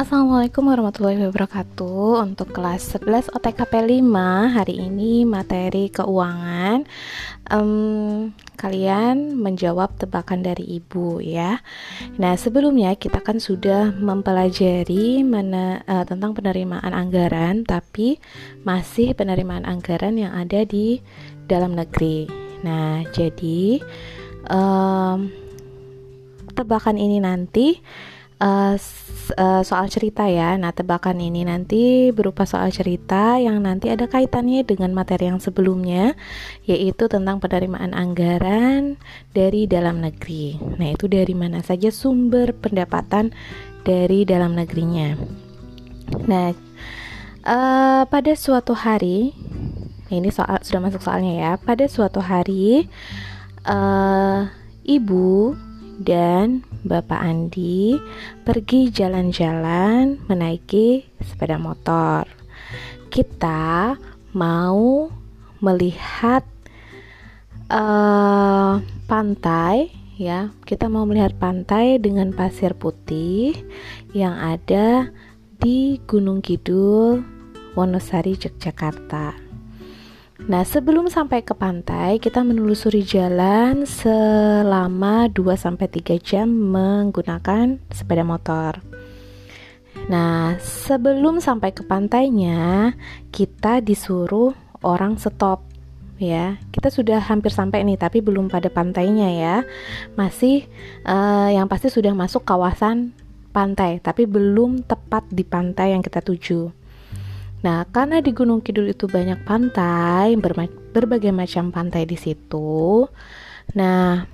Assalamualaikum warahmatullahi wabarakatuh. Untuk kelas 11 OTKP 5 Hari ini materi keuangan. Um, Kalian menjawab tebakan dari ibu ya. Nah sebelumnya kita kan sudah mempelajari mana, uh, Tentang penerimaan anggaran Tapi masih penerimaan anggaran yang ada di dalam negeri. Nah jadi um, Tebakan ini nanti uh, soal cerita ya. Nah, tebakan ini nanti berupa soal cerita yang nanti ada kaitannya dengan materi yang sebelumnya, yaitu tentang penerimaan anggaran dari dalam negeri. Nah, itu dari mana saja sumber pendapatan dari dalam negerinya. Nah, uh, pada suatu hari, ini soal sudah masuk soalnya ya. Pada suatu hari, uh, ibu dan Bapak Andi pergi jalan-jalan menaiki sepeda motor. Kita mau melihat uh, pantai ya. Kita mau melihat pantai dengan pasir putih yang ada di Gunung Kidul, Wonosari, Yogyakarta. Nah, sebelum sampai ke pantai, kita menelusuri jalan selama 2-3 jam menggunakan sepeda motor. Nah, sebelum sampai ke pantainya, kita disuruh orang stop ya. Kita sudah hampir sampai nih, tapi belum pada pantainya ya. Masih uh, yang pasti sudah masuk kawasan pantai, tapi belum tepat di pantai yang kita tuju. Nah, karena di Gunung Kidul itu banyak pantai, berbagai macam pantai di situ. Nah,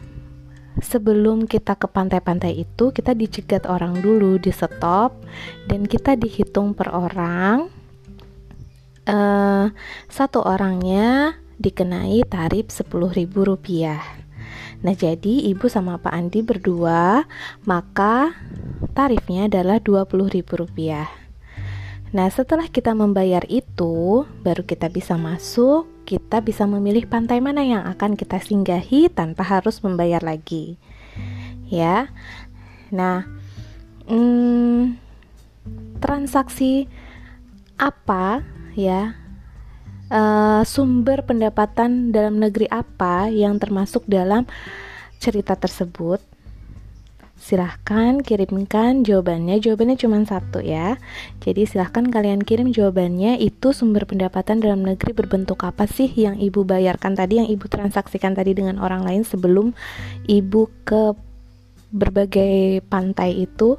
sebelum kita ke pantai-pantai itu, kita dicegat orang dulu, di stop, dan kita dihitung per orang. Uh, satu orangnya dikenai tarif Rp10.000. Nah, jadi ibu sama Pak Andi berdua, maka tarifnya adalah Rp20.000. Nah, setelah kita membayar itu, baru kita bisa masuk. Kita bisa memilih pantai mana yang akan kita singgahi tanpa harus membayar lagi, ya. Nah, hmm, transaksi apa, ya? Uh, sumber pendapatan dalam negeri apa yang termasuk dalam cerita tersebut? Silahkan kirimkan jawabannya. Jawabannya cuma satu ya. Jadi silahkan kalian kirim jawabannya. Itu sumber pendapatan dalam negeri berbentuk apa sih yang ibu bayarkan tadi yang ibu transaksikan tadi dengan orang lain sebelum ibu ke berbagai pantai itu?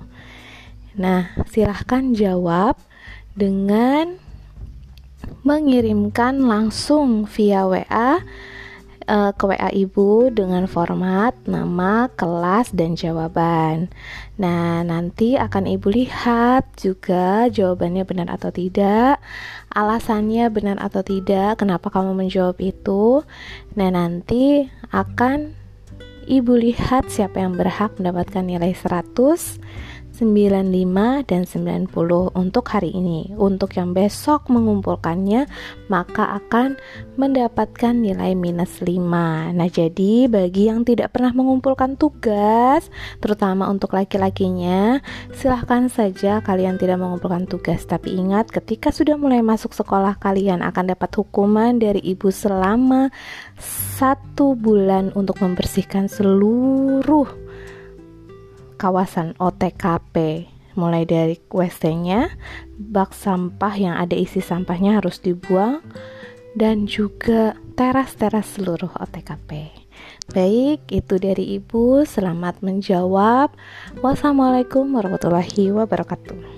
Nah silahkan jawab dengan mengirimkan langsung via WA uh, ke WA ibu dengan format nama, kelas, dan jawaban. Nah, nanti akan ibu lihat juga jawabannya benar atau tidak, alasannya benar atau tidak, kenapa kamu menjawab itu. Nah, nanti akan ibu lihat siapa yang berhak mendapatkan nilai 100 95 dan 90 untuk hari ini. Untuk yang besok mengumpulkannya maka akan mendapatkan nilai minus 5. Nah, jadi bagi yang tidak pernah mengumpulkan tugas, terutama untuk laki-lakinya, silahkan saja kalian tidak mengumpulkan tugas. Tapi ingat ketika sudah mulai masuk sekolah kalian akan dapat hukuman dari ibu selama satu bulan untuk membersihkan seluruh kawasan OTKP mulai dari WC-nya, bak sampah yang ada isi sampahnya harus dibuang dan juga teras-teras seluruh OTKP. Baik, itu dari Ibu. Selamat menjawab. Wassalamualaikum warahmatullahi wabarakatuh.